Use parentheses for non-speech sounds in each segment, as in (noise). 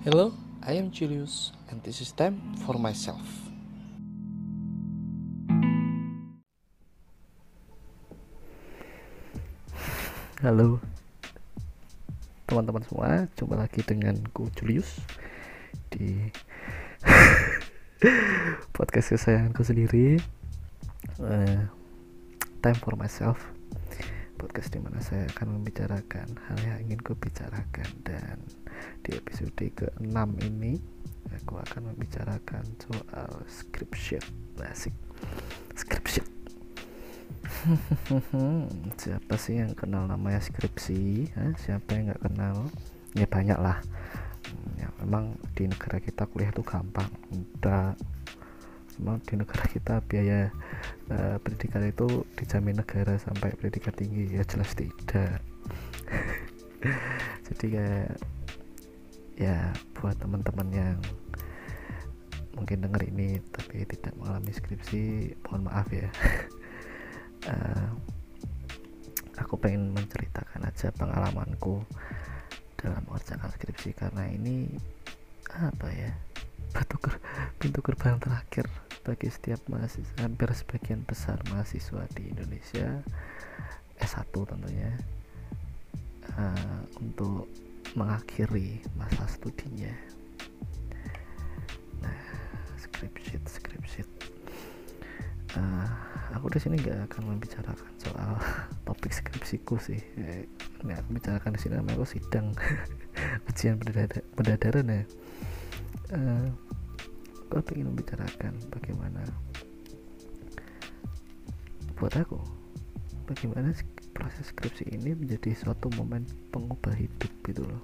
Hello, I am Julius, and this is time for myself. Halo, teman-teman semua, jumpa lagi denganku Julius di (laughs) podcast kesayanganku sendiri. Uh, time for myself podcast di mana saya akan membicarakan hal yang ingin ku bicarakan dan di episode ke-6 ini aku akan membicarakan soal scripture. Basic scripture. (laughs) Siapa sih yang kenal namanya skripsi? Hah? siapa yang nggak kenal? Ya banyak lah hmm, ya memang di negara kita kuliah itu gampang. Mudah memang di negara kita biaya uh, pendidikan itu dijamin negara sampai pendidikan tinggi. Ya jelas tidak. (laughs) Jadi kayak ya buat teman-teman yang mungkin dengar ini tapi tidak mengalami skripsi mohon maaf ya. Uh, (laughs) aku pengen menceritakan aja pengalamanku dalam mengerjakan skripsi karena ini apa ya pintu gerbang terakhir bagi setiap mahasiswa hampir sebagian besar mahasiswa di Indonesia S1 tentunya. Uh, untuk mengakhiri masa studinya. Nah script sheet uh, aku di sini nggak akan membicarakan soal (laughs) topik skripsiku sih. Eh, ini aku bicarakan di sini namanya aku sidang (laughs) ujian pendadaran ya. Uh, aku ingin membicarakan bagaimana buat aku bagaimana proses skripsi ini menjadi suatu momen pengubah hidup gitu loh.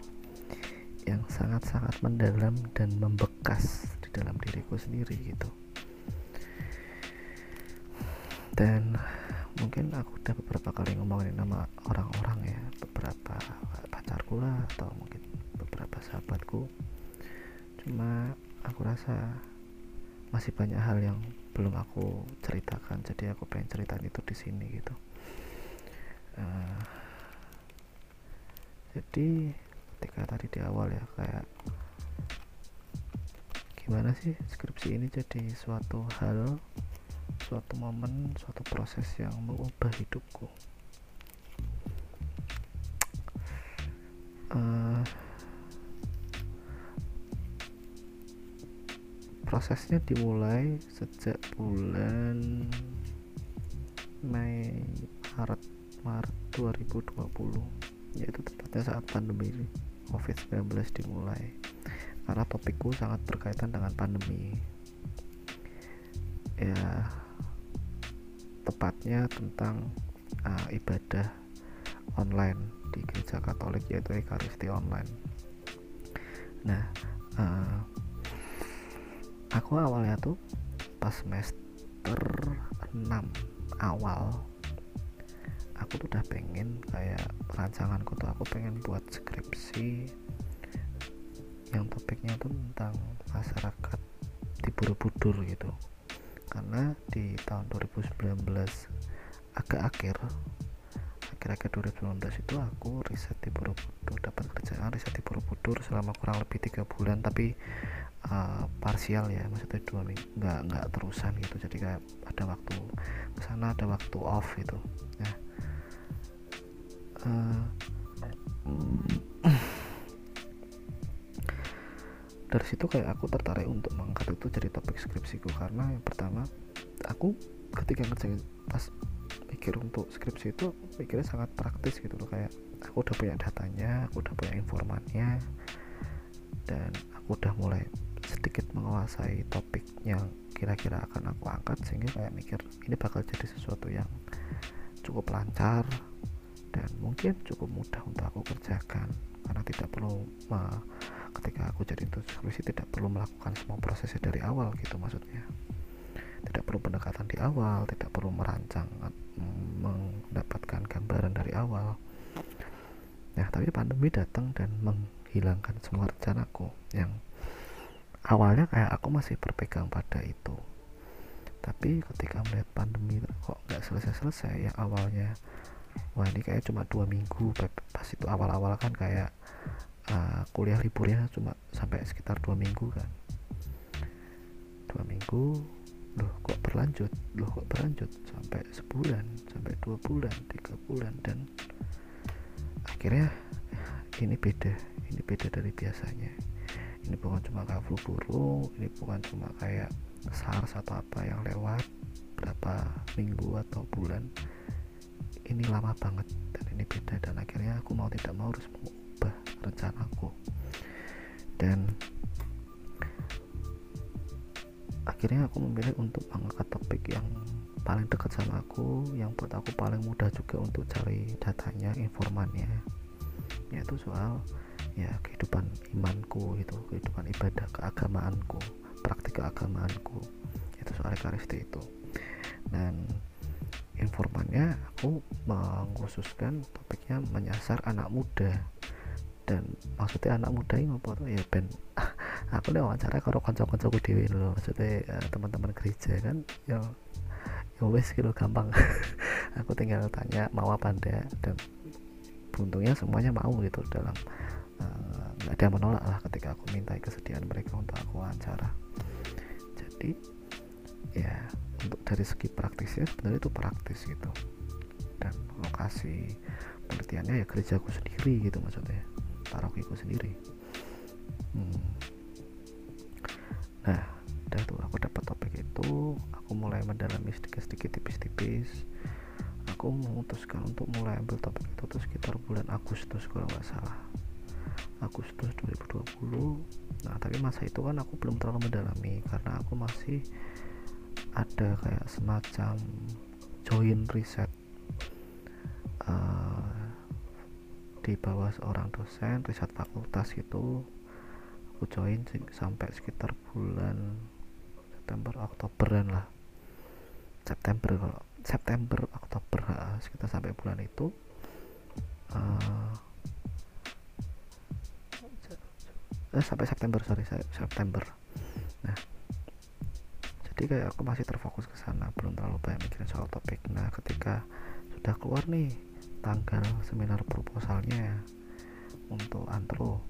Yang sangat-sangat mendalam dan membekas di dalam diriku sendiri gitu. Dan mungkin aku udah beberapa kali ngomongin nama orang-orang ya. Beberapa pacarku lah atau mungkin beberapa sahabatku. Cuma aku rasa masih banyak hal yang belum aku ceritakan. Jadi aku pengen ceritain itu di sini gitu uh, jadi ketika tadi di awal ya kayak gimana sih skripsi ini jadi suatu hal suatu momen suatu proses yang mengubah hidupku? Uh, prosesnya dimulai sejak bulan Mei Maret Maret 2020 yaitu tepatnya saat pandemi COVID-19 dimulai. Karena topikku sangat berkaitan dengan pandemi. Ya tepatnya tentang uh, ibadah online di gereja Katolik yaitu Ekaristi online. Nah uh, aku awalnya tuh pas semester 6 awal aku tuh udah pengen kayak rancanganku tuh aku pengen buat skripsi yang topiknya tuh tentang masyarakat di Borobudur gitu. Karena di tahun 2019 agak akhir akhir-akhir 2019 itu aku riset di Borobudur dapat kerjaan riset di Borobudur selama kurang lebih tiga bulan tapi uh, parsial ya maksudnya dua minggu nggak nggak terusan gitu. Jadi kayak ada waktu ke sana ada waktu off gitu. Ya uh, dari situ kayak aku tertarik untuk mengangkat itu jadi topik skripsiku. Karena yang pertama aku ketika ngerjain pas mikir untuk skripsi itu mikirnya sangat praktis gitu loh. Kayak aku udah punya datanya aku udah punya informannya dan aku udah mulai sedikit menguasai topik yang kira-kira akan aku angkat sehingga kayak mikir ini bakal jadi sesuatu yang cukup lancar dan mungkin cukup mudah untuk aku kerjakan karena tidak perlu uh, ketika aku jadi skripsi tidak perlu melakukan semua prosesnya dari awal gitu maksudnya. Tidak perlu pendekatan di awal tidak perlu merancang mendapatkan gambaran dari awal. Ya tapi pandemi datang dan menghilangkan semua rencanaku yang awalnya kayak aku masih berpegang pada itu. Tapi ketika melihat pandemi kok nggak selesai-selesai ya awalnya wah ini kayak cuma dua minggu pas itu awal-awal kan kayak uh, kuliah liburnya cuma sampai sekitar dua minggu kan. Dua minggu loh kok berlanjut? Loh kok berlanjut? Sampai sebulan sampai dua bulan tiga bulan dan akhirnya ini beda ini beda dari biasanya. Ini bukan cuma kayak flu burung ini bukan cuma kayak SARS atau apa yang lewat berapa minggu atau bulan ini lama banget dan ini beda dan akhirnya aku mau tidak mau harus mengubah rencanaku. Dan akhirnya aku memilih untuk mengangkat topik yang paling dekat sama aku yang buat aku paling mudah juga untuk cari datanya informannya yaitu soal ya kehidupan imanku itu kehidupan ibadah keagamaanku praktik keagamaanku itu soal ekaristi itu. Dan informannya aku mengkhususkan topiknya menyasar anak muda. Dan maksudnya anak muda ini apa? Ya ben (laughs) aku nih wawancara kalau kanca-kancaku dewi loh maksudnya uh, teman-teman gereja kan ya ya wes gitu gampang. (laughs) Aku tinggal tanya mau apa ndak? Dan beruntungnya semuanya mau gitu dalam eh, nggak uh, ada yang menolak lah ketika aku minta kesediaan mereka untuk aku wawancara. Jadi ya dari segi praktisnya sebenarnya itu praktis gitu. Dan lokasi penelitiannya ya gerejaku sendiri gitu maksudnya parokiku sendiri. Hmm. nah udah tuh aku dapat topik itu aku mulai mendalami sedikit-sedikit tipis-tipis. Aku memutuskan untuk mulai ambil topik itu tuh sekitar bulan Agustus kalau nggak salah. Agustus 2020 nah tapi masa itu kan aku belum terlalu mendalami karena aku masih ada kayak semacam join riset uh, di bawah seorang dosen riset fakultas itu aku join sampai sekitar bulan September Oktoberan lah. September kalau September Oktober sekitar sampai bulan itu. Uh, eh, sampai September sorry September. Nah jadi kayak aku masih terfokus ke sana belum terlalu banyak mikirin soal topik. Nah ketika sudah keluar nih tanggal seminar proposalnya untuk antro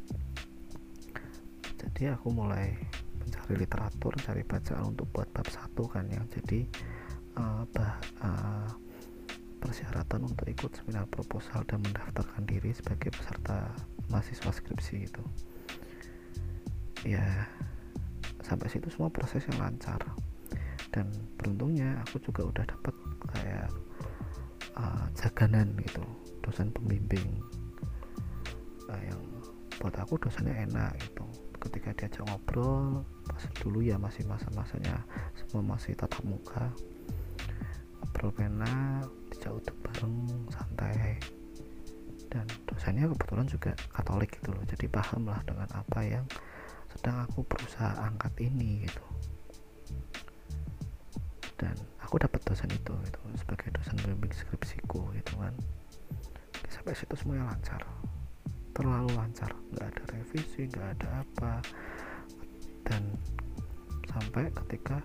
jadi aku mulai mencari literatur cari bacaan untuk buat bab satu kan yang jadi uh, bah, uh, persyaratan untuk ikut seminar proposal dan mendaftarkan diri sebagai peserta mahasiswa skripsi itu. Ya sampai situ semua proses yang lancar dan beruntungnya aku juga udah dapat kayak uh, jaganan gitu dosen pembimbing uh, yang buat aku dosennya enak gitu. Ketika diajak ngobrol pas dulu ya masih masa-masanya semua masih tatap muka ngobrol pena dijak uduk bareng santai. Dan dosennya kebetulan juga katolik gitu loh jadi paham lah dengan apa yang sedang aku berusaha angkat ini gitu pembimbing skripsiku gitu kan. Sampai situ semuanya lancar. Terlalu lancar. Nggak ada revisi nggak ada apa. Dan sampai ketika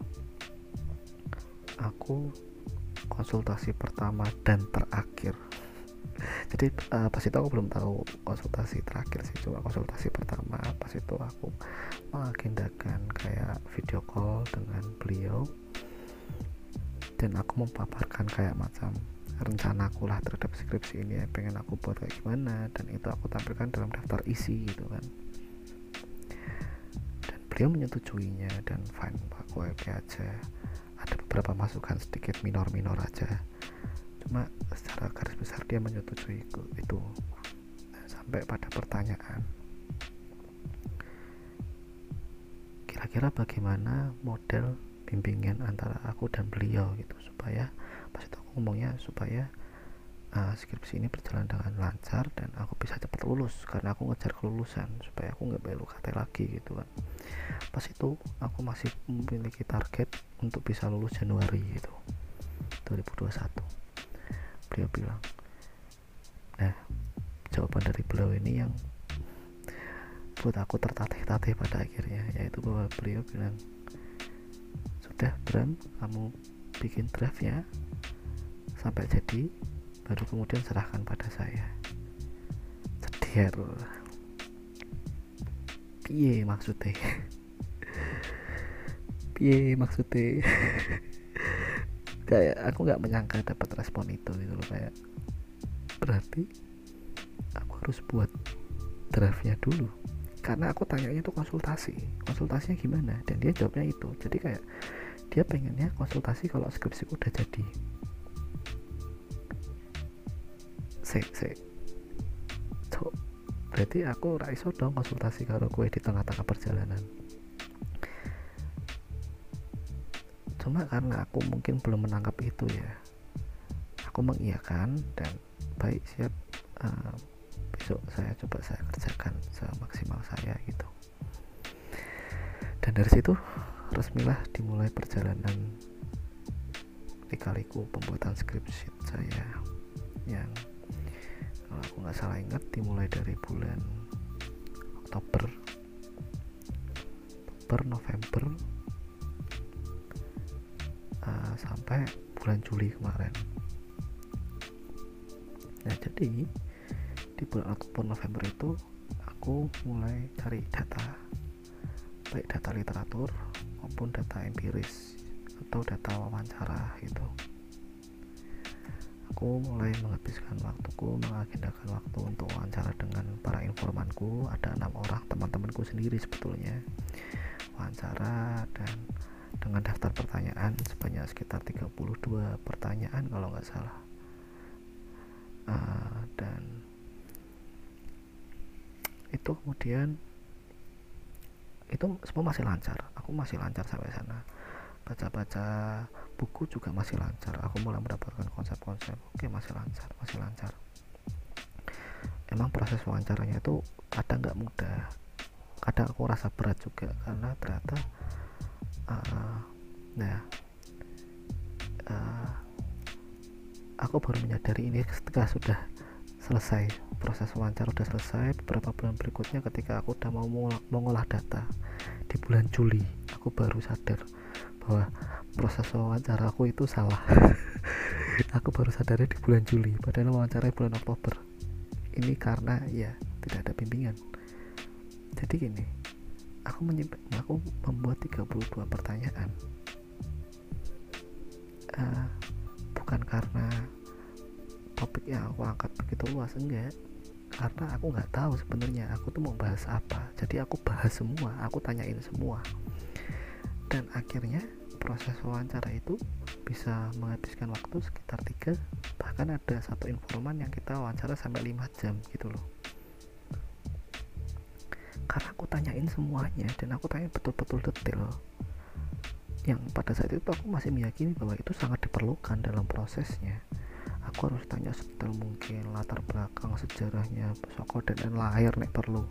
aku konsultasi pertama dan terakhir. Jadi uh, pas itu aku belum tahu konsultasi terakhir sih. Cuma konsultasi pertama. Pas itu aku mengagendakan kayak video call dengan beliau dan aku memaparkan kayak macam rencana aku lah terhadap skripsi ini ya. Pengen aku buat kayak gimana dan itu aku tampilkan dalam daftar isi gitu kan. Dan beliau menyetujuinya dan fine aku oke aja. Ada beberapa masukan sedikit minor-minor aja. Cuma secara garis besar dia menyetujui itu. Sampai pada pertanyaan kira-kira bagaimana model bimbingan antara aku dan beliau gitu supaya pas itu aku ngomongnya supaya uh, skripsi ini berjalan dengan lancar dan aku bisa cepat lulus karena aku ngejar kelulusan supaya aku nggak belok KT lagi gitu kan. Pas itu aku masih memiliki target untuk bisa lulus Januari gitu 2021 beliau bilang nah jawaban dari beliau ini yang buat aku tertatih-tatih pada akhirnya yaitu bahwa beliau bilang udah Bram. Kamu bikin draftnya sampai jadi baru kemudian serahkan pada saya. Ceder piye maksudnya? (laughs) Piye maksudnya? (laughs) Kayak aku nggak menyangka dapat respon itu gitu loh kayak berarti aku harus buat draftnya dulu. Karena aku tanyanya tuh konsultasi. Konsultasinya gimana? Dan dia jawabnya itu. Jadi kayak dia pengennya konsultasi kalau skripsi udah jadi. Se se. So, berarti aku raiso dong konsultasi kalau kue di tengah-tengah perjalanan. Cuma karena aku mungkin belum menangkap itu ya. Aku mengiyakan dan baik siap uh, besok saya coba saya kerjakan semaksimal saya gitu. Dan dari situ resmilah dimulai perjalanan dikaliku pembuatan skripsi saya yang kalau aku nggak salah ingat dimulai dari bulan Oktober. Oktober November uh, sampai bulan Juli kemarin. Nah jadi di bulan Oktober November itu aku mulai cari data baik data literatur maupun data empiris atau data wawancara gitu. Aku mulai menghabiskan waktuku mengagendakan waktu untuk wawancara dengan para informanku. Ada enam orang teman-temanku sendiri sebetulnya. Wawancara dan dengan daftar pertanyaan sebanyak sekitar 32 pertanyaan kalau nggak salah. Uh, dan itu kemudian itu semua masih lancar aku masih lancar sampai sana. Baca-baca buku juga masih lancar. Aku mulai mendapatkan konsep-konsep. Oke masih lancar masih lancar. Emang proses wawancaranya itu kadang nggak mudah. Kadang aku rasa berat juga karena ternyata uh, nah uh, aku baru menyadari ini ketika sudah selesai. Proses wawancara udah selesai beberapa bulan berikutnya ketika aku udah mau mengolah data di bulan Juli aku baru sadar bahwa proses wawancara aku itu salah. (laughs) Aku baru sadar di bulan Juli padahal wawancara bulan Oktober. Ini karena ya tidak ada bimbingan. Jadi gini aku menyimpan aku membuat 32 pertanyaan. Uh, bukan karena topik yang aku angkat begitu luas enggak. Karena aku nggak tahu sebenarnya aku tuh mau bahas apa. Jadi aku bahas semua aku tanyain semua. Dan akhirnya proses wawancara itu bisa menghabiskan waktu sekitar tiga bahkan ada satu informan yang kita wawancara sampai 5 jam gitu loh. Karena aku tanyain semuanya dan aku tanya betul-betul detail yang pada saat itu aku masih meyakini bahwa itu sangat diperlukan dalam prosesnya. Aku harus tanya sedetail mungkin latar belakang sejarahnya soko dan lahir nek perlu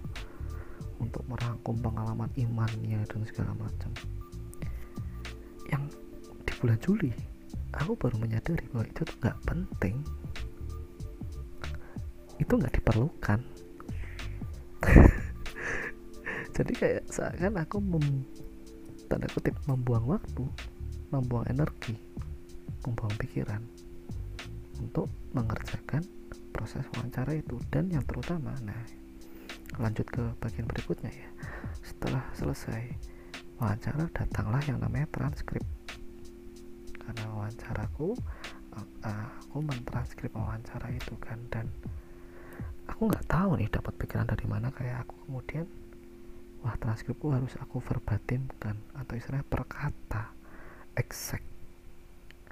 untuk merangkum pengalaman imannya dan segala macam. Yang di bulan Juli aku baru menyadari bahwa itu tuh nggak penting. Itu nggak diperlukan. (laughs) Jadi kayak seakan aku mem, tanda kutip membuang waktu membuang energi membuang pikiran untuk mengerjakan proses wawancara itu dan yang terutama nah lanjut ke bagian berikutnya ya. Setelah selesai wawancara datanglah yang namanya transkrip. Karena wawancaraku aku mentranskrip wawancara itu kan dan aku nggak tahu nih dapat pikiran dari mana. Kayak aku kemudian wah transkripku harus aku verbatimkan atau istilahnya perkata exact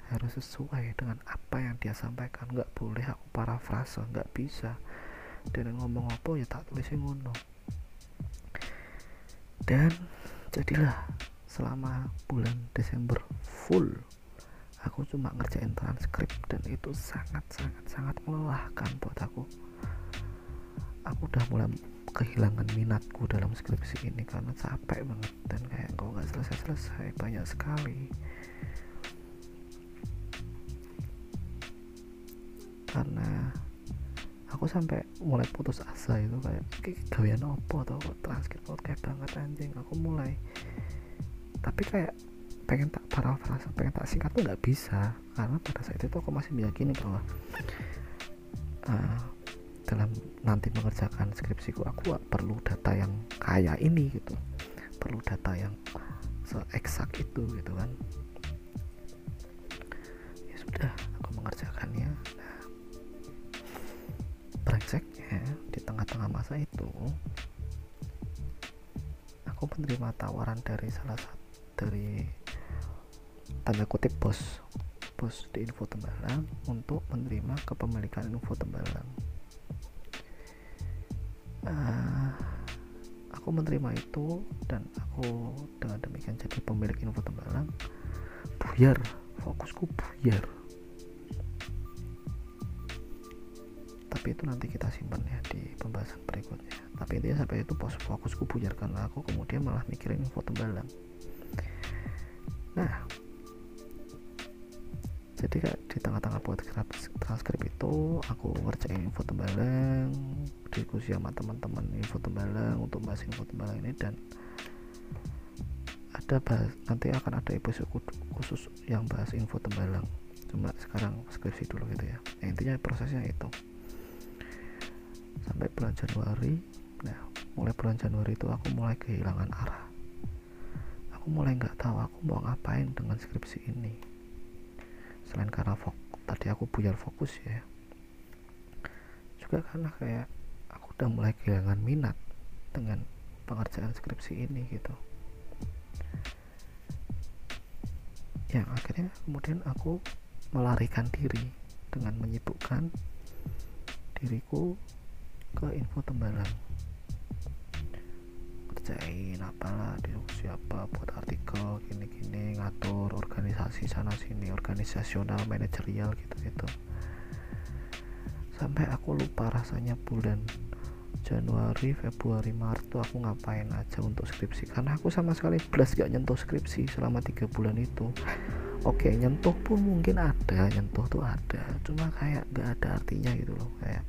harus sesuai dengan apa yang dia sampaikan. Nggak boleh aku parafrase nggak bisa dan ngomong apa ya tak tulis ngono. Dan jadilah selama bulan Desember full aku cuma ngerjain transkrip dan itu sangat sangat sangat melelahkan buat aku. Aku udah mulai kehilangan minatku dalam skripsi ini karena capek banget dan kayak kok nggak selesai selesai banyak sekali. Karena aku sampai mulai putus asa itu kayak gawean opo atau transkrip kayak banget anjing. Aku mulai. Tapi kayak pengen tak parafrase pengen tak singkat tuh nggak bisa. Karena pada saat itu aku masih meyakini bahwa uh, dalam nanti mengerjakan skripsiku aku perlu data yang kayak ini gitu. Perlu data yang se-eksak itu gitu kan. Ya sudah aku menerima tawaran dari salah satu dari tanda kutip bos bos di info tembalang untuk menerima kepemilikan info tembalang. Uh, aku menerima itu dan aku dengan demikian jadi pemilik info tembalang buyar fokusku buyar. Tapi itu nanti kita simpan ya di pembahasan berikutnya tapi intinya sampai itu pos fokusku buyar karena aku kemudian malah mikirin info tembalang. Nah. Jadi kayak di tengah-tengah buat transkrip itu aku ngerjain info tembalang diskusi sama teman-teman info tembalang untuk bahas info tembalang ini dan ada bahas nanti akan ada episode khusus yang bahas info tembalang. Cuma sekarang skripsi dulu gitu ya. Nah, intinya prosesnya itu. Sampai bulan Januari mulai bulan Januari itu aku mulai kehilangan arah. Aku mulai nggak tahu aku mau ngapain dengan skripsi ini. Selain karena fok tadi aku buyar fokus ya. Juga karena kayak aku udah mulai kehilangan minat dengan pengerjaan skripsi ini gitu. Yang akhirnya kemudian aku melarikan diri dengan menyibukkan diriku ke info tembalang kerjain apalah di siapa buat artikel gini-gini ngatur organisasi sana sini organisasional manajerial gitu-gitu. Sampai aku lupa rasanya bulan Januari, Februari, Maret tuh aku ngapain aja untuk skripsi. Karena aku sama sekali belas gak nyentuh skripsi selama tiga bulan itu. Oke nyentuh pun mungkin ada nyentuh tuh ada. Cuma kayak gak ada artinya gitu loh kayak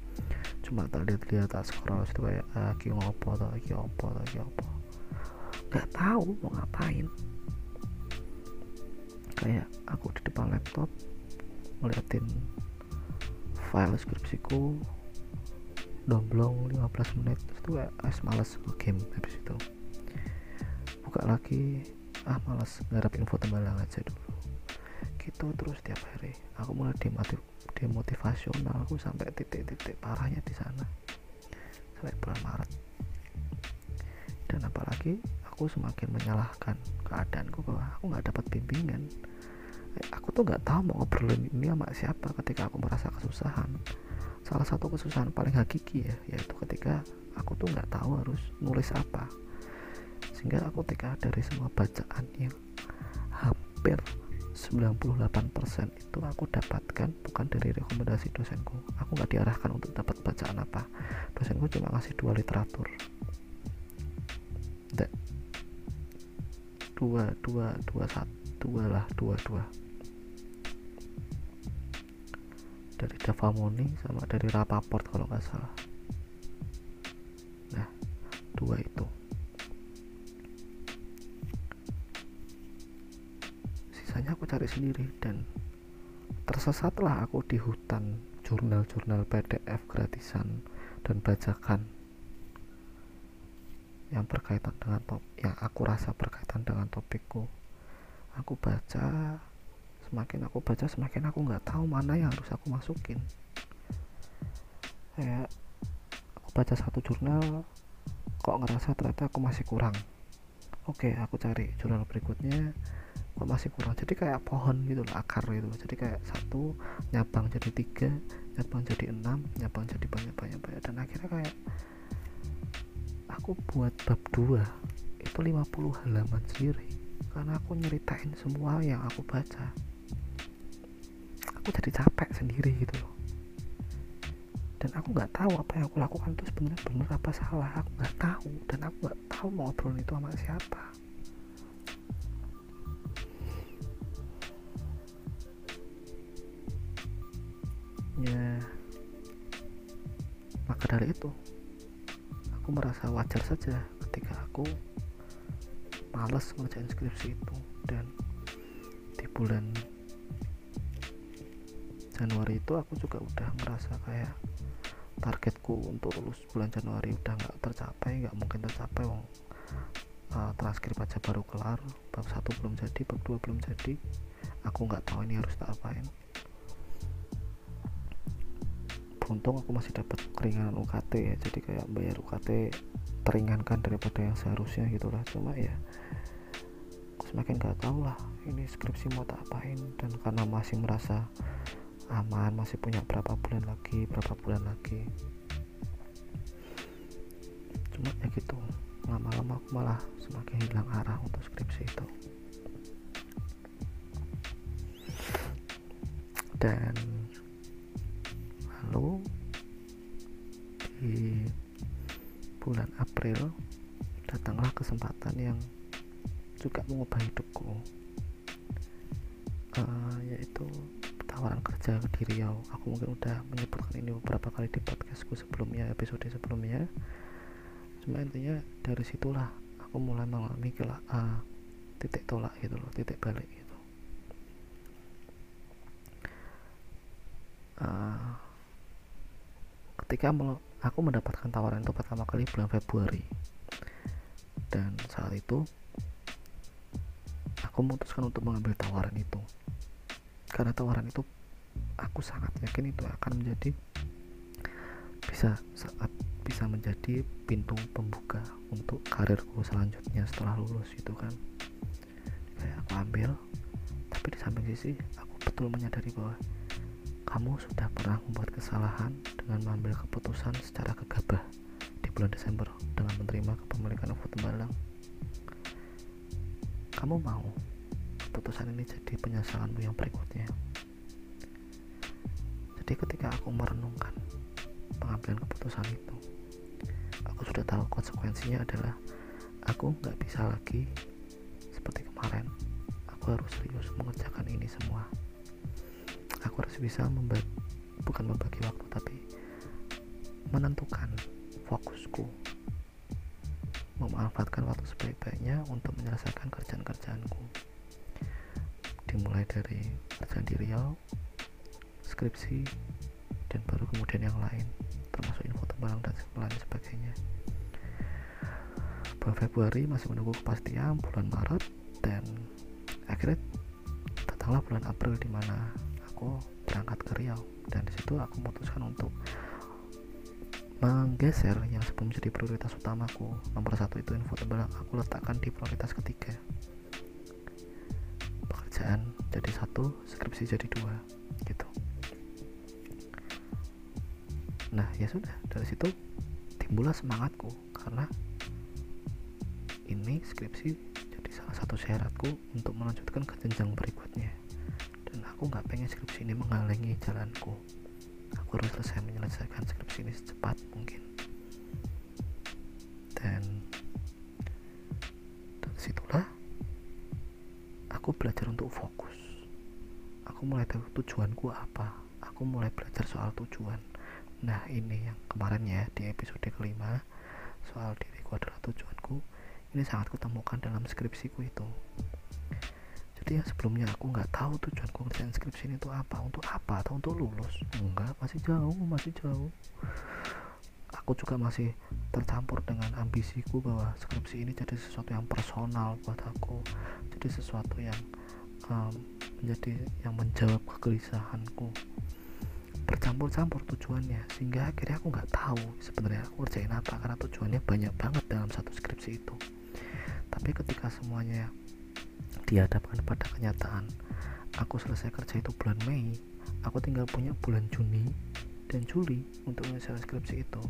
cuma tak lihat-lihat tak scroll itu kayak ah, ki ngopo atau ki opo atau ki opo nggak tahu mau ngapain. Kayak aku di depan laptop ngeliatin file skripsiku domblong 15 menit itu kayak ah, males game habis itu. Buka lagi ah males ngarap info tembalang aja dulu gitu terus tiap hari. Aku mulai demotiv demotivasional aku sampai titik-titik parahnya di sana. Sampai bulan Maret. Dan apalagi aku semakin menyalahkan keadaanku bahwa aku nggak dapat bimbingan. Eh, aku tuh nggak tahu mau ngobrolin ini sama siapa ketika aku merasa kesusahan. Salah satu kesusahan paling hakiki ya yaitu ketika aku tuh nggak tahu harus nulis apa. Sehingga aku ketika dari semua bacaan yang hampir 98% itu aku dapatkan bukan dari rekomendasi dosenku. Aku nggak diarahkan untuk dapat bacaan apa. Dosenku cuma ngasih dua literatur dua dua dua satu dua lah dua dua. Dari Davamoni sama dari Rapaport kalau nggak salah. Nah dua itu. Sisanya aku cari sendiri dan tersesatlah aku di hutan jurnal-jurnal PDF gratisan dan bajakan yang berkaitan dengan top yang aku rasa berkaitan dengan topikku. Aku baca semakin aku baca semakin aku nggak tahu mana yang harus aku masukin. Kayak aku baca satu jurnal kok ngerasa ternyata aku masih kurang. Oke aku cari jurnal berikutnya kok masih kurang. Jadi kayak pohon gitu loh akar gitu jadi kayak satu nyabang jadi tiga nyabang jadi enam nyabang jadi banyak banyak banyak dan akhirnya kayak aku buat bab dua. Itu 50 halaman sendiri. Karena aku nyeritain semua yang aku baca. Aku jadi capek sendiri gitu loh. Dan aku nggak tahu apa yang aku lakukan itu sebenarnya benar apa salah. Aku nggak tahu. Dan aku nggak tahu mau ngobrol itu sama siapa. Ya. Maka dari itu aku merasa wajar saja ketika aku males ngerjain skripsi itu dan di bulan Januari itu aku juga udah ngerasa kayak targetku untuk lulus bulan Januari udah nggak tercapai nggak mungkin tercapai wong uh, transkrip aja baru kelar bab satu belum jadi bab dua belum jadi aku nggak tahu ini harus tak apain beruntung aku masih dapat keringanan UKT ya. Jadi kayak bayar UKT teringankan daripada yang seharusnya gitulah. Cuma ya semakin nggak tahu lah ini skripsi mau tak apain. Dan karena masih merasa aman masih punya berapa bulan lagi berapa bulan lagi. Cuma ya gitu lama-lama aku malah semakin hilang arah untuk skripsi itu. Dan April datanglah kesempatan yang juga mengubah hidupku. Uh, yaitu tawaran kerja di Riau. Aku mungkin udah menyebutkan ini beberapa kali di podcastku sebelumnya episode sebelumnya. Cuma intinya dari situlah aku mulai mengalami kelak uh, titik tolak gitu loh titik balik gitu. Uh, ketika aku mendapatkan tawaran itu pertama kali bulan Februari. Dan saat itu aku memutuskan untuk mengambil tawaran itu. Karena tawaran itu aku sangat yakin itu akan menjadi bisa saat bisa menjadi pintu pembuka untuk karirku selanjutnya setelah lulus itu kan. Kayak aku ambil tapi di samping sisi aku betul menyadari bahwa kamu sudah pernah membuat kesalahan dengan mengambil keputusan secara gegabah di bulan Desember dengan menerima kepemilikan UFO Tembalang. Kamu mau keputusan ini jadi penyesalanmu yang berikutnya. Jadi ketika aku merenungkan pengambilan keputusan itu, aku sudah tahu konsekuensinya adalah aku nggak bisa lagi seperti kemarin. Aku harus serius mengerjakan ini semua harus bisa membagi bukan membagi waktu tapi menentukan fokusku. Memanfaatkan waktu sebaik-baiknya untuk menyelesaikan kerjaan-kerjaanku. Dimulai dari kerjaan di Riau skripsi dan baru kemudian yang lain termasuk info tembalang dan lain sebagainya. Bulan Februari masih menunggu kepastian bulan Maret dan akhirnya datanglah bulan April di mana aku berangkat ke Riau. Dan di situ aku memutuskan untuk menggeser yang sebelum jadi prioritas utamaku. Nomor satu itu info tebal aku letakkan di prioritas ketiga. Pekerjaan jadi satu skripsi jadi dua gitu. Nah ya sudah. Dari situ timbullah semangatku karena ini skripsi jadi salah satu syaratku untuk melanjutkan ke jenjang berikutnya aku nggak pengen skripsi ini menghalangi jalanku. Aku harus selesai menyelesaikan skripsi ini secepat mungkin. Dan dari situlah aku belajar untuk fokus. Aku mulai tahu tujuanku apa. Aku mulai belajar soal tujuan. Nah ini yang kemarin ya di episode kelima soal diriku adalah tujuanku. Ini sangat kutemukan dalam skripsiku itu yang sebelumnya aku nggak tahu tujuanku ngerjain skripsi ini itu apa. Untuk apa? Atau untuk lulus? Enggak masih jauh masih jauh. Aku juga masih tercampur dengan ambisiku bahwa skripsi ini jadi sesuatu yang personal buat aku. Jadi sesuatu yang um, menjadi yang menjawab kegelisahanku. Bercampur-campur tujuannya sehingga akhirnya aku nggak tahu sebenarnya aku kerjain apa karena tujuannya banyak banget dalam satu skripsi itu. Tapi ketika semuanya dihadapkan pada kenyataan. Aku selesai kerja itu bulan Mei aku tinggal punya bulan Juni dan Juli untuk menyelesaikan skripsi itu.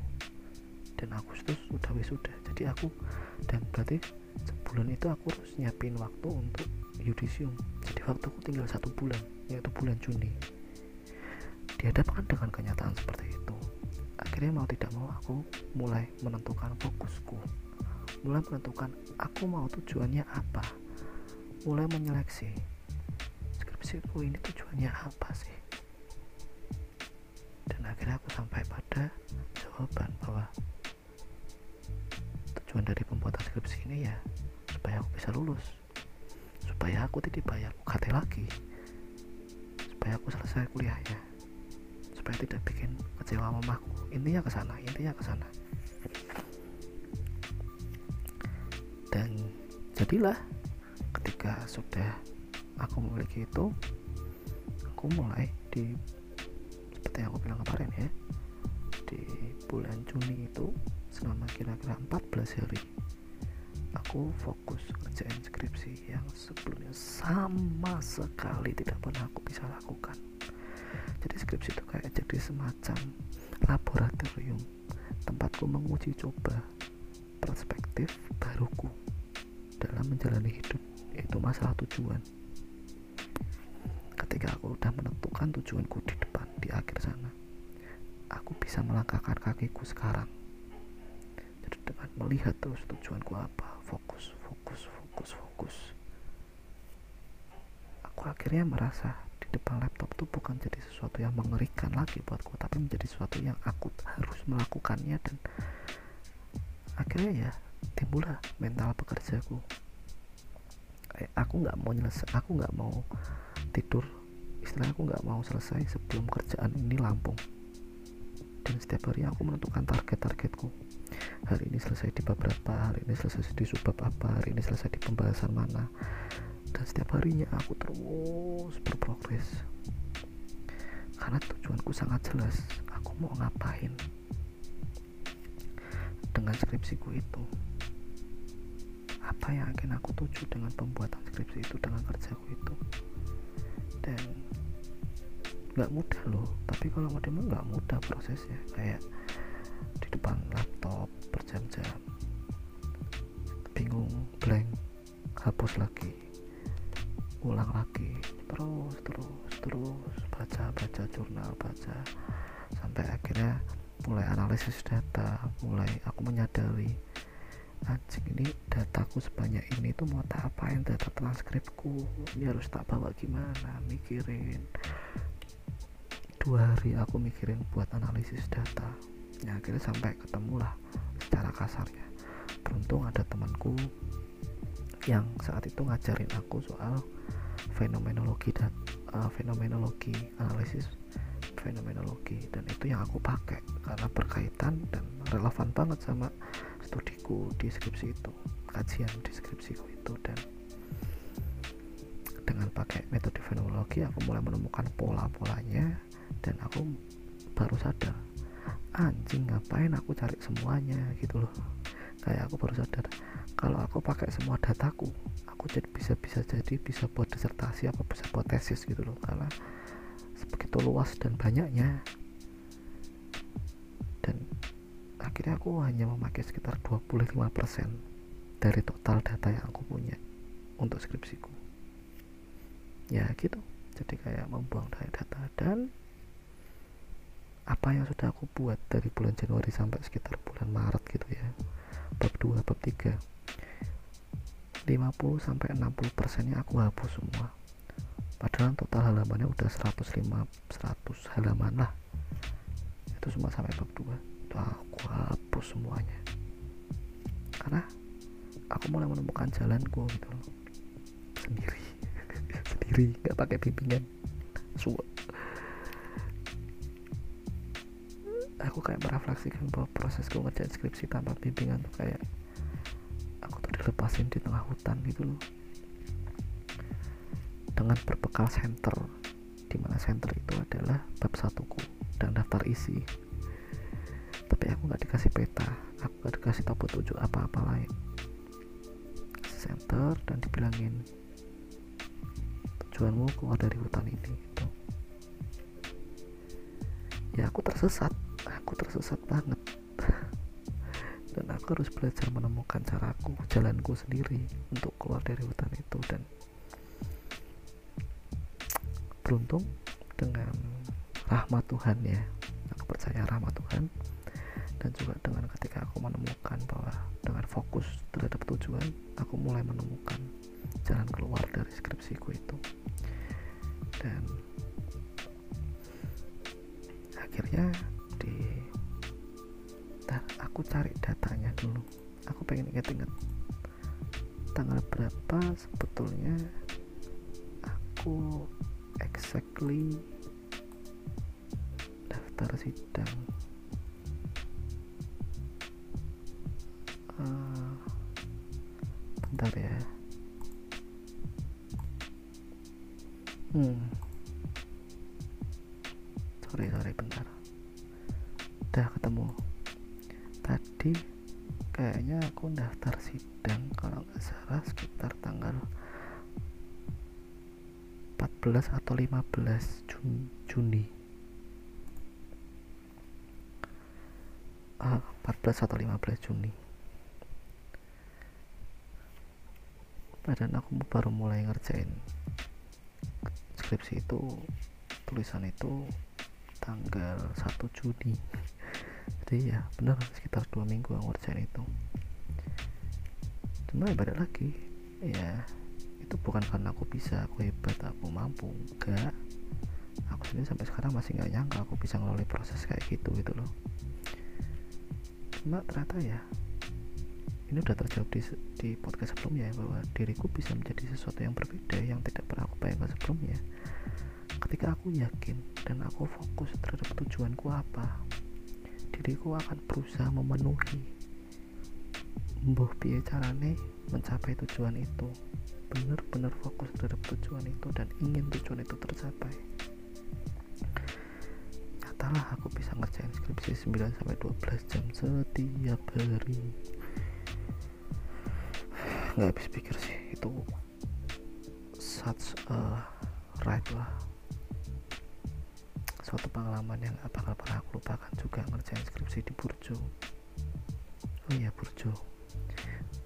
Dan Agustus sudah wisuda jadi aku dan berarti sebulan itu aku harus nyiapin waktu untuk yudisium. Jadi waktu aku tinggal satu bulan yaitu bulan Juni. Dihadapkan dengan kenyataan seperti itu akhirnya mau tidak mau aku mulai menentukan fokusku. Mulai menentukan aku mau tujuannya apa mulai menyeleksi. Skripsiku ini tujuannya apa sih? Dan akhirnya aku sampai pada jawaban bahwa tujuan dari pembuatan skripsi ini ya supaya aku bisa lulus. Supaya aku tidak bayar UKT lagi. Supaya aku selesai kuliahnya supaya tidak bikin kecewa mamaku intinya ke sana intinya ke sana. Dan jadilah ketika sudah aku memiliki itu aku mulai di seperti yang aku bilang kemarin ya di bulan Juni itu selama kira-kira 14 hari aku fokus kerjain skripsi yang sebelumnya sama sekali tidak pernah aku bisa lakukan. Jadi skripsi itu kayak jadi semacam laboratorium tempatku menguji coba perspektif baruku dalam menjalani hidup itu masalah tujuan. Ketika aku udah menentukan tujuanku di depan di akhir sana aku bisa melangkahkan kakiku sekarang. Jadi dengan melihat terus tujuanku apa fokus fokus fokus fokus. Aku akhirnya merasa di depan laptop itu bukan jadi sesuatu yang mengerikan lagi buatku tapi menjadi sesuatu yang aku harus melakukannya dan akhirnya ya timbullah mental pekerjaku eh, aku nggak mau nyelesai aku nggak mau tidur. Istilahnya aku nggak mau selesai sebelum kerjaan ini lampung. Dan setiap hari aku menentukan target-targetku. Hari ini selesai di bab berapa hari ini selesai di subbab apa hari ini selesai di pembahasan mana. Dan setiap harinya aku terus berprogres. Karena tujuanku sangat jelas aku mau ngapain dengan skripsiku itu yang akan aku tuju dengan pembuatan skripsi itu dengan kerjaku itu. Dan nggak mudah loh tapi kalau mau demo nggak mudah prosesnya. Kayak di depan laptop berjam-jam bingung blank hapus lagi ulang lagi terus terus terus baca baca jurnal baca sampai akhirnya mulai analisis data mulai aku menyadari anjing ini dataku sebanyak ini tuh mau tak apain data transkripku? Ini harus tak bawa gimana? Mikirin dua hari aku mikirin buat analisis data. Ya akhirnya sampai ketemulah secara kasarnya. Beruntung ada temanku yang saat itu ngajarin aku soal fenomenologi dan uh, fenomenologi analisis fenomenologi. Dan itu yang aku pakai karena berkaitan dan relevan banget sama studiku di skripsi itu kajian di skripsiku itu dan dengan pakai metode fenomenologi aku mulai menemukan pola-polanya dan aku baru sadar anjing ngapain aku cari semuanya? gitu loh. Kayak aku baru sadar kalau aku pakai semua dataku aku jadi bisa bisa jadi bisa buat disertasi apa bisa buat tesis gitu loh. Karena begitu luas dan banyaknya akhirnya aku hanya memakai sekitar 25% dari total data yang aku punya untuk skripsiku. Ya gitu. Jadi kayak membuang dari data dan apa yang sudah aku buat dari bulan Januari sampai sekitar bulan Maret gitu ya. Bab 2 bab 3 50 sampai 60 persennya aku hapus semua. Padahal total halamannya udah 105 100 halaman lah. Itu semua sampai bab 2 aku hapus semuanya. Karena aku mulai menemukan jalanku gitu loh. Sendiri. (laughs) Sendiri nggak pakai bimbingan. Suat. aku kayak merefleksikan bahwa prosesku ngerjain skripsi tanpa bimbingan tuh kayak aku tuh dilepasin di tengah hutan gitu loh. Dengan berbekal center di mana center itu adalah bab satuku dan daftar isi tapi aku nggak dikasih peta aku nggak dikasih tahu petunjuk apa-apa lain. Center dan dibilangin tujuanmu keluar dari hutan ini gitu. ya aku tersesat aku tersesat banget. (laughs) Dan aku harus belajar menemukan caraku jalanku sendiri untuk keluar dari hutan itu. Dan beruntung dengan rahmat Tuhan ya aku percaya rahmat Tuhan dan juga dengan ketika aku menemukan bahwa dengan fokus terhadap tujuan aku mulai menemukan jalan keluar dari skripsiku itu. Dan akhirnya di aku cari datanya dulu. Aku pengen inget-inget tanggal berapa sebetulnya aku exactly daftar sidang bentar ya. Hmm. Sorry sorry bentar. Udah ketemu. Tadi kayaknya aku daftar sidang kalau nggak salah sekitar tanggal 14 atau 15 Jun Juni. Uh, 14 atau 15 Juni dan aku baru mulai ngerjain skripsi itu tulisan itu tanggal 1 Juni. Jadi ya benar sekitar dua minggu aku ngerjain itu. Cuma ya balik lagi ya itu bukan karena aku bisa aku hebat aku mampu enggak. Aku sendiri sampai sekarang masih nggak nyangka aku bisa ngelola proses kayak gitu gitu loh. Cuma ternyata ya ini udah terjawab di, di podcast sebelumnya ya bahwa diriku bisa menjadi sesuatu yang berbeda yang tidak pernah aku bayangkan sebelumnya. Ketika aku yakin dan aku fokus terhadap tujuanku apa diriku akan berusaha memenuhi. Mbuh piye carane mencapai tujuan itu? Benar-benar fokus terhadap tujuan itu dan ingin tujuan itu tercapai. Nyatalah aku bisa ngerjain skripsi 9 sampai 12 jam setiap hari nggak habis pikir sih itu such a right lah. Suatu pengalaman yang gak bakal pernah aku lupakan juga ngerjain skripsi di Burjo. Oh iya Burjo.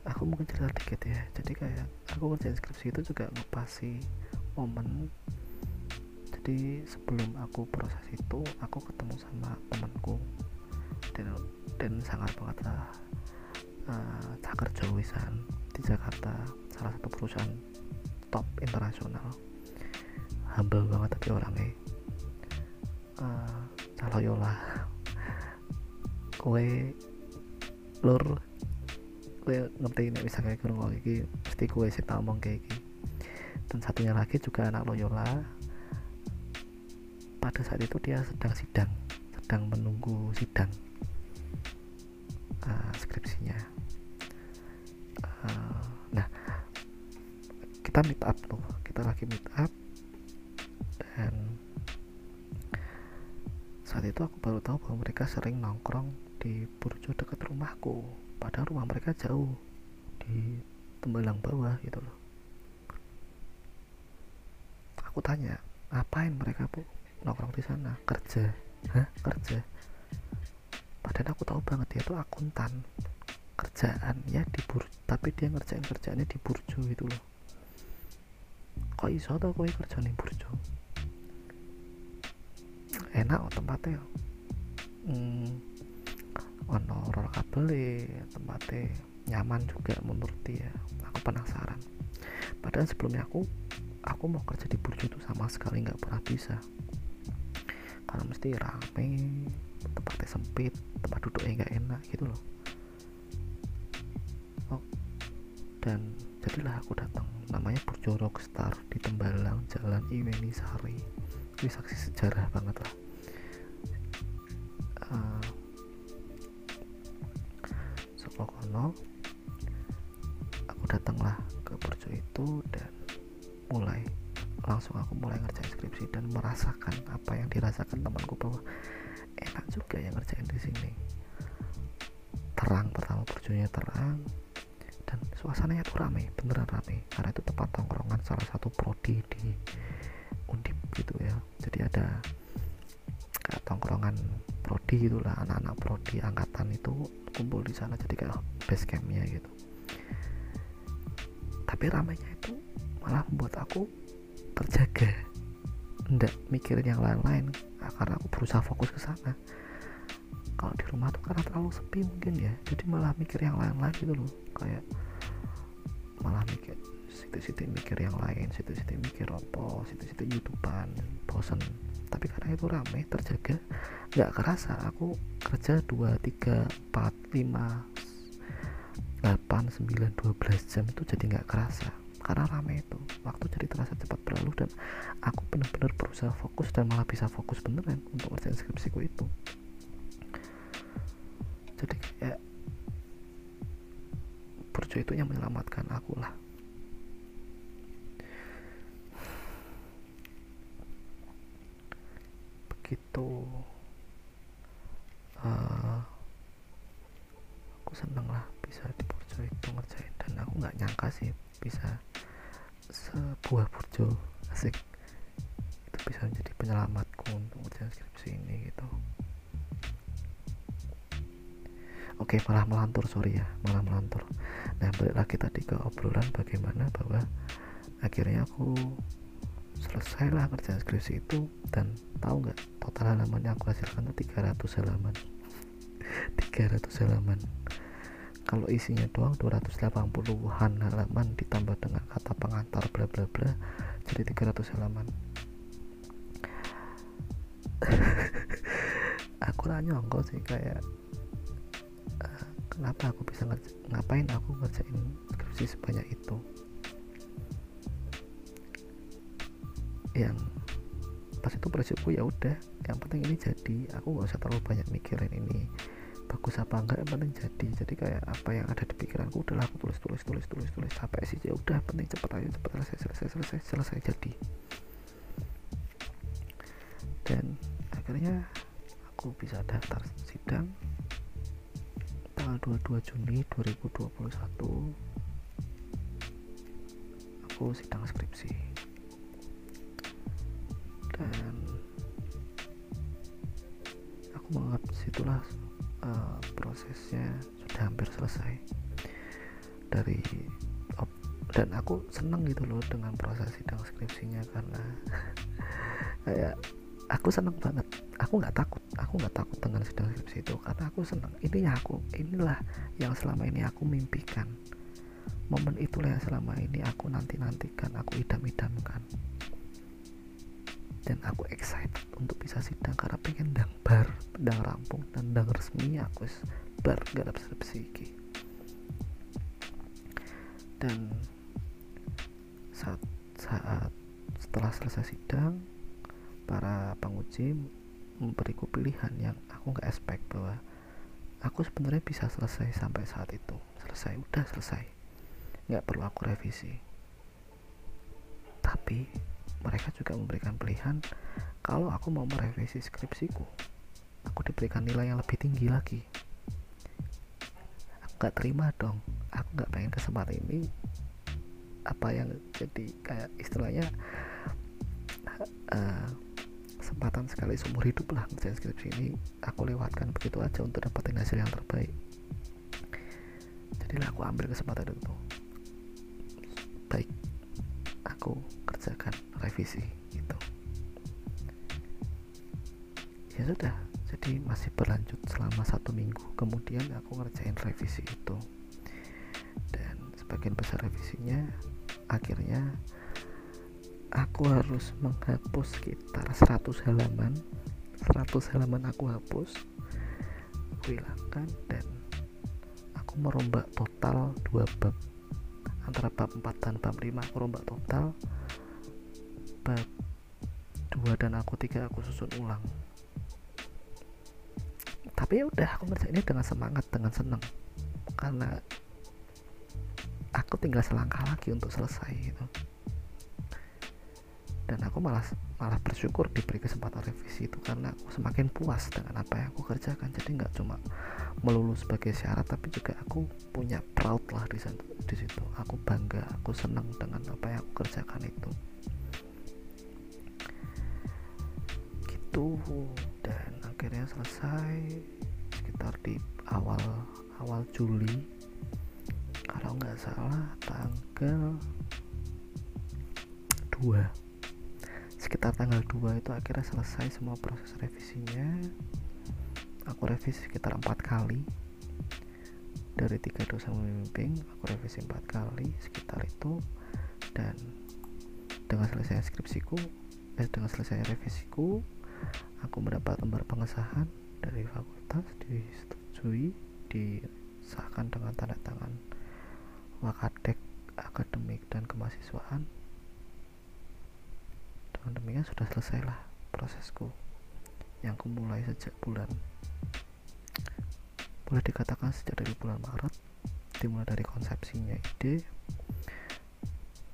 Aku mungkin cerita dikit ya. Jadi kayak aku ngerjain skripsi itu juga ngepasi momen. Jadi sebelum aku proses itu aku ketemu sama temanku. Dan dan sangat banget lah uh, cakar jawisan di Jakarta salah satu perusahaan top internasional. Humble banget tapi orangnya. Uh, caloyola (laughs) kue lur kue ngerti ini bisa kayak gini lagi pasti kue sih ngomong kayak gini. Dan satunya lagi juga anak Loyola pada saat itu dia sedang sidang sedang menunggu sidang kita meet up tuh kita lagi meet up. Dan saat itu aku baru tahu bahwa mereka sering nongkrong di Burjo dekat rumahku. Padahal rumah mereka jauh di Tembalang bawah gitu loh. Aku tanya ngapain mereka bu? Nongkrong di sana? Kerja? Hah? Kerja? Padahal aku tahu banget dia tuh akuntan kerjaannya di bur tapi dia ngerjain kerjaannya di burjo gitu loh kok iso tau kowe kerja di burjo? Enak oh tempatnya. Hmm, ono roll kabel tempatnya nyaman juga menurut dia. Aku penasaran. Padahal sebelumnya aku aku mau kerja di burjo itu sama sekali nggak pernah bisa. Karena mesti rame tempatnya sempit tempat duduknya nggak enak gitu loh. Dan jadilah aku datang namanya Burjo Rockstar di Tembalang Jalan Iweni Sari ini saksi sejarah banget lah. Uh, aku datanglah ke Burjo itu dan mulai langsung aku mulai ngerjain skripsi dan merasakan apa yang dirasakan temanku bahwa enak juga yang ngerjain di sini. Terang pertama burjonya terang dan suasananya tuh rame beneran rame prodi gitulah anak-anak prodi angkatan itu kumpul di sana jadi kayak base campnya gitu. Tapi ramenya itu malah membuat aku terjaga. Ndak mikirin yang lain-lain nah, karena aku berusaha fokus ke sana. Kalau di rumah tuh karena terlalu sepi mungkin ya jadi malah mikir yang lain-lain gitu loh. Kayak malah mikir situ-situ mikir yang lain situ-situ mikir apa situ-situ youtubean bosen tapi karena itu rame terjaga nggak kerasa. Aku kerja 2, 3, 4, 5 8, 9, 12 jam itu jadi nggak kerasa. Karena rame itu. Waktu jadi terasa cepat berlalu dan aku benar-benar berusaha fokus dan malah bisa fokus beneran untuk ngerjain skripsiku itu. Jadi kayak Purjo itu yang menyelamatkan aku lah begitu uh, aku seneng lah bisa di Purjo itu ngerjain dan aku nggak nyangka sih bisa sebuah Purjo asik itu bisa menjadi penyelamatku untuk ngerjain skripsi ini gitu. Oke malah melantur sorry ya malah melantur. Nah balik lagi tadi ke obrolan bagaimana bahwa akhirnya aku selesai lah kerjaan skripsi itu dan tahu nggak total halaman yang aku hasilkan itu 300 halaman. (laughs) 300 halaman. Kalau isinya doang 280-an halaman ditambah dengan kata pengantar bla bla bla jadi 300 halaman. (laughs) Aku nyongkol sih kayak uh, kenapa aku bisa ngapain aku ngerjain skripsi sebanyak itu yang pas itu prinsipku ya udah yang penting ini jadi aku nggak usah terlalu banyak mikirin ini bagus apa enggak yang penting jadi. Jadi kayak apa yang ada di pikiranku udahlah aku tulis tulis tulis tulis tulis. Sampai sih ya udah penting cepet aja cepet selesai selesai selesai selesai jadi. Dan akhirnya aku bisa daftar sidang tanggal 22 Juni 2021 aku sidang skripsi dan aku menganggap situlah uh, prosesnya sudah hampir selesai. Dari op, dan aku seneng gitu loh dengan proses sidang skripsinya karena (laughs) kayak aku seneng banget. Aku nggak takut aku nggak takut dengan sidang skripsi itu karena aku seneng. Ini aku inilah yang selama ini aku mimpikan. Momen itulah yang selama ini aku nanti nantikan aku idam idamkan dan aku excited untuk bisa sidang karena pengen dang bar dang rampung dan dang resmi aku bar gak skripsi dan saat saat setelah selesai sidang para penguji memberiku pilihan yang aku nggak expect bahwa aku sebenarnya bisa selesai sampai saat itu. Selesai udah selesai. Nggak perlu aku revisi. Tapi mereka juga memberikan pilihan kalau aku mau merevisi skripsiku aku diberikan nilai yang lebih tinggi lagi. Aku gak terima dong aku gak pengen kesempatan ini. Apa yang jadi kayak istilahnya uh, kesempatan sekali seumur hidup lah ngerjain skripsi ini aku lewatkan begitu aja untuk dapetin hasil yang terbaik. Jadilah aku ambil kesempatan itu. Baik aku revisi gitu. Ya sudah jadi masih berlanjut selama satu minggu. Kemudian aku ngerjain revisi itu. Dan sebagian besar revisinya akhirnya aku harus menghapus sekitar 100 halaman. 100 halaman aku hapus aku hilangkan dan aku merombak total dua bab. Antara bab 4 dan bab 5 aku rombak total bab 2 dan aku 3 aku susun ulang. Tapi ya udah aku ngerjain ini dengan semangat dengan seneng karena aku tinggal selangkah lagi untuk selesai gitu. Dan aku malah malah bersyukur diberi kesempatan revisi itu karena aku semakin puas dengan apa yang aku kerjakan. Jadi nggak cuma melulu sebagai syarat tapi juga aku punya proud lah di situ. Aku bangga aku senang dengan apa yang aku kerjakan itu itu dan akhirnya selesai sekitar di awal awal Juli. Kalau nggak salah tanggal 2 sekitar tanggal 2 itu akhirnya selesai semua proses revisinya. Aku revisi sekitar empat kali. Dari tiga dosen pembimbing aku revisi empat kali sekitar itu. Dan dengan selesai skripsiku eh dengan selesai revisiku aku mendapat lembar pengesahan dari fakultas disetujui disahkan dengan tanda tangan wakadek akademik dan kemahasiswaan. Dengan demikian sudah selesailah prosesku yang kumulai sejak bulan boleh dikatakan sejak dari bulan Maret dimulai dari konsepsinya ide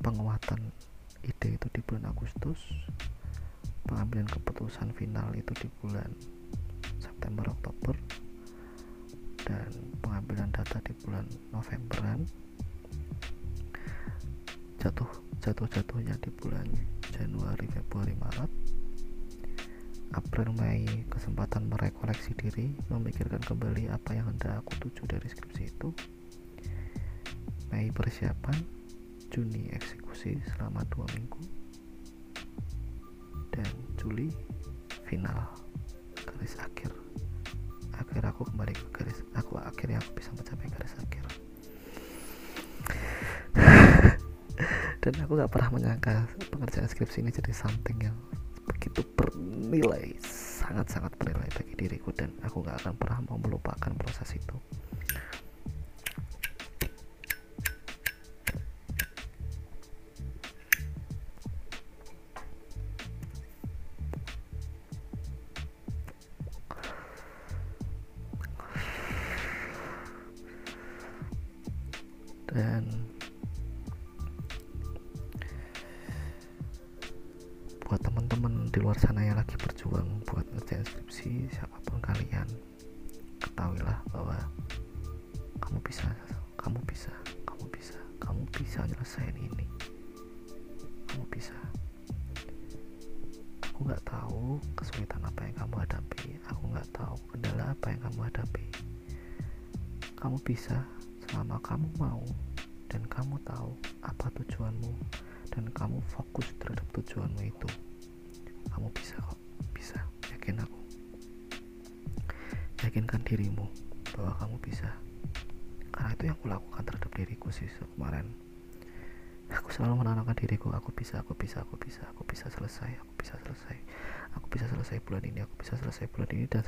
penguatan ide itu di bulan Agustus pengambilan keputusan final itu di bulan September Oktober. Dan pengambilan data di bulan Novemberan. Jatuh jatuh jatuhnya di bulan Januari Februari Maret. April Mei kesempatan merekoleksi diri memikirkan kembali apa yang hendak aku tuju dari skripsi itu. Mei persiapan. Juni eksekusi selama dua minggu dan Juli final. Garis akhir. Akhir aku kembali ke garis aku akhirnya aku bisa mencapai garis akhir. (laughs) Dan aku gak pernah menyangka pengerjaan skripsi ini jadi something yang begitu bernilai sangat-sangat bernilai bagi diriku. Dan aku gak akan pernah mau melupakan proses itu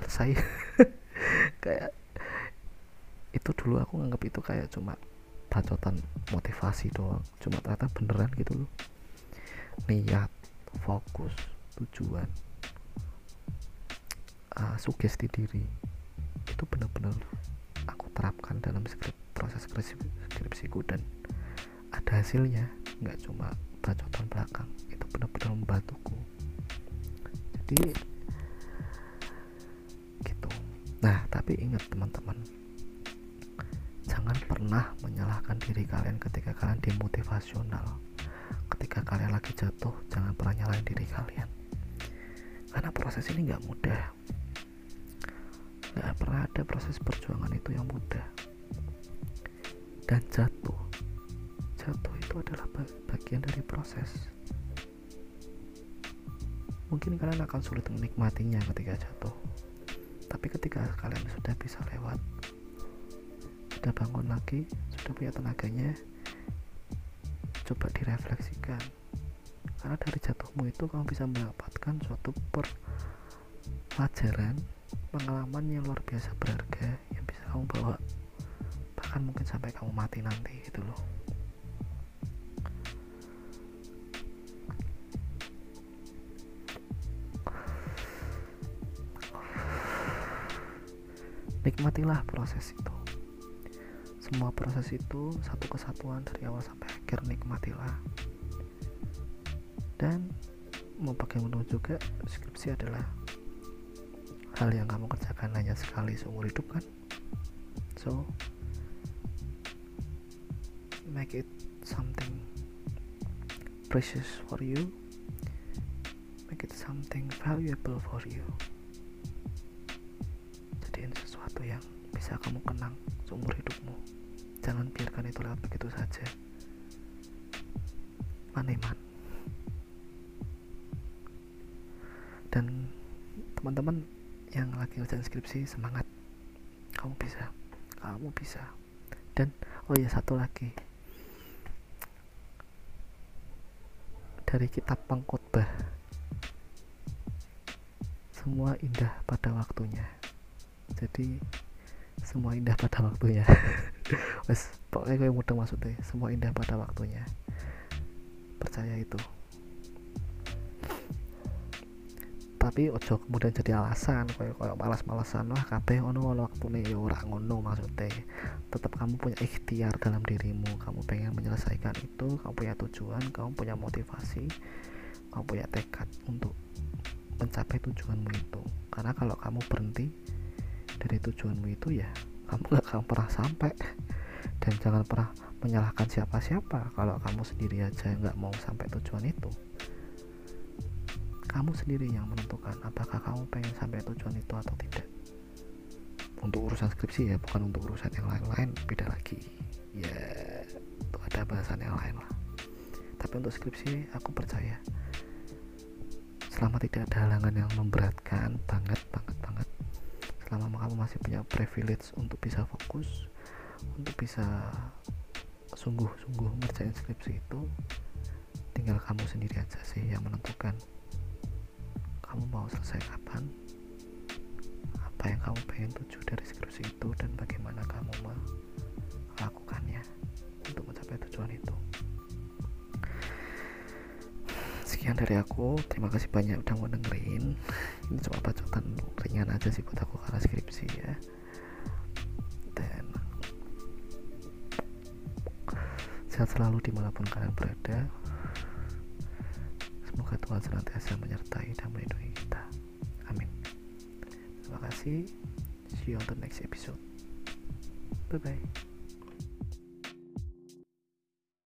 selesai (laughs) kayak itu dulu aku nganggap itu kayak cuma bacotan motivasi doang. Cuma ternyata beneran gitu loh. Niat fokus tujuan uh, sugesti diri. Itu benar-benar aku terapkan dalam skrip, proses skripsi, skripsiku dan ada hasilnya. Nggak cuma bacotan belakang. Itu benar-benar membantuku. Jadi nah tapi ingat teman-teman. Jangan pernah menyalahkan diri kalian ketika kalian demotivasional. Ketika kalian lagi jatuh jangan pernah nyalahin diri kalian. Karena proses ini nggak mudah. Nggak pernah ada proses perjuangan itu yang mudah. Dan jatuh. Jatuh itu adalah bagian dari proses. Mungkin kalian akan sulit menikmatinya ketika jatuh tapi ketika kalian sudah bisa lewat sudah bangun lagi sudah punya tenaganya coba direfleksikan. Karena dari jatuhmu itu kamu bisa mendapatkan suatu pelajaran pengalaman yang luar biasa berharga yang bisa kamu bawa bahkan mungkin sampai kamu mati nanti gitu loh nikmatilah proses itu. Semua proses itu satu kesatuan dari awal sampai akhir nikmatilah. Dan mau bagaimanapun juga skripsi adalah hal yang kamu kerjakan hanya sekali seumur hidup kan? So make it something precious for you. Make it something valuable for you sesuatu yang bisa kamu kenang seumur hidupmu. Jangan biarkan itu lewat begitu saja. Maneman. Dan teman-teman yang lagi ngerjain skripsi semangat. Kamu bisa. Kamu bisa. Dan oh ya satu lagi. Dari kitab pengkhotbah. Semua indah pada waktunya jadi semua indah pada waktunya. (laughs) Wes pokoknya kayak mudah maksudnya semua indah pada waktunya. Percaya itu. Tapi ojo kemudian jadi alasan kayak kayak malas-malasan wah kabeh ono ono waktune. Ya ora ngono maksudnya. Tetap kamu punya ikhtiar dalam dirimu. Kamu pengen menyelesaikan itu kamu punya tujuan kamu punya motivasi kamu punya tekad untuk mencapai tujuanmu itu. Karena kalau kamu berhenti dari tujuanmu itu ya kamu gak akan pernah sampai. Dan jangan pernah menyalahkan siapa-siapa kalau kamu sendiri aja nggak mau sampai tujuan itu. Kamu sendiri yang menentukan apakah kamu pengen sampai tujuan itu atau tidak. Untuk urusan skripsi ya bukan untuk urusan yang lain-lain beda lagi. Ya itu ada bahasan yang lain lah. Tapi untuk skripsi aku percaya selama tidak ada halangan yang memberatkan banget banget banget selama kamu masih punya privilege untuk bisa fokus untuk bisa sungguh-sungguh ngerjain skripsi itu tinggal kamu sendiri aja sih yang menentukan kamu mau selesai kapan apa yang kamu pengen tuju dari skripsi itu dan bagaimana kamu melakukannya untuk mencapai tujuan itu sekian dari aku terima kasih banyak udah mau dengerin ini cuma bacotan ringan aja sih buat aku karena skripsi ya dan sehat selalu di mana pun kalian berada Semoga Tuhan senantiasa menyertai dan melindungi kita. Amin. Terima kasih. See you on the next episode. Bye bye.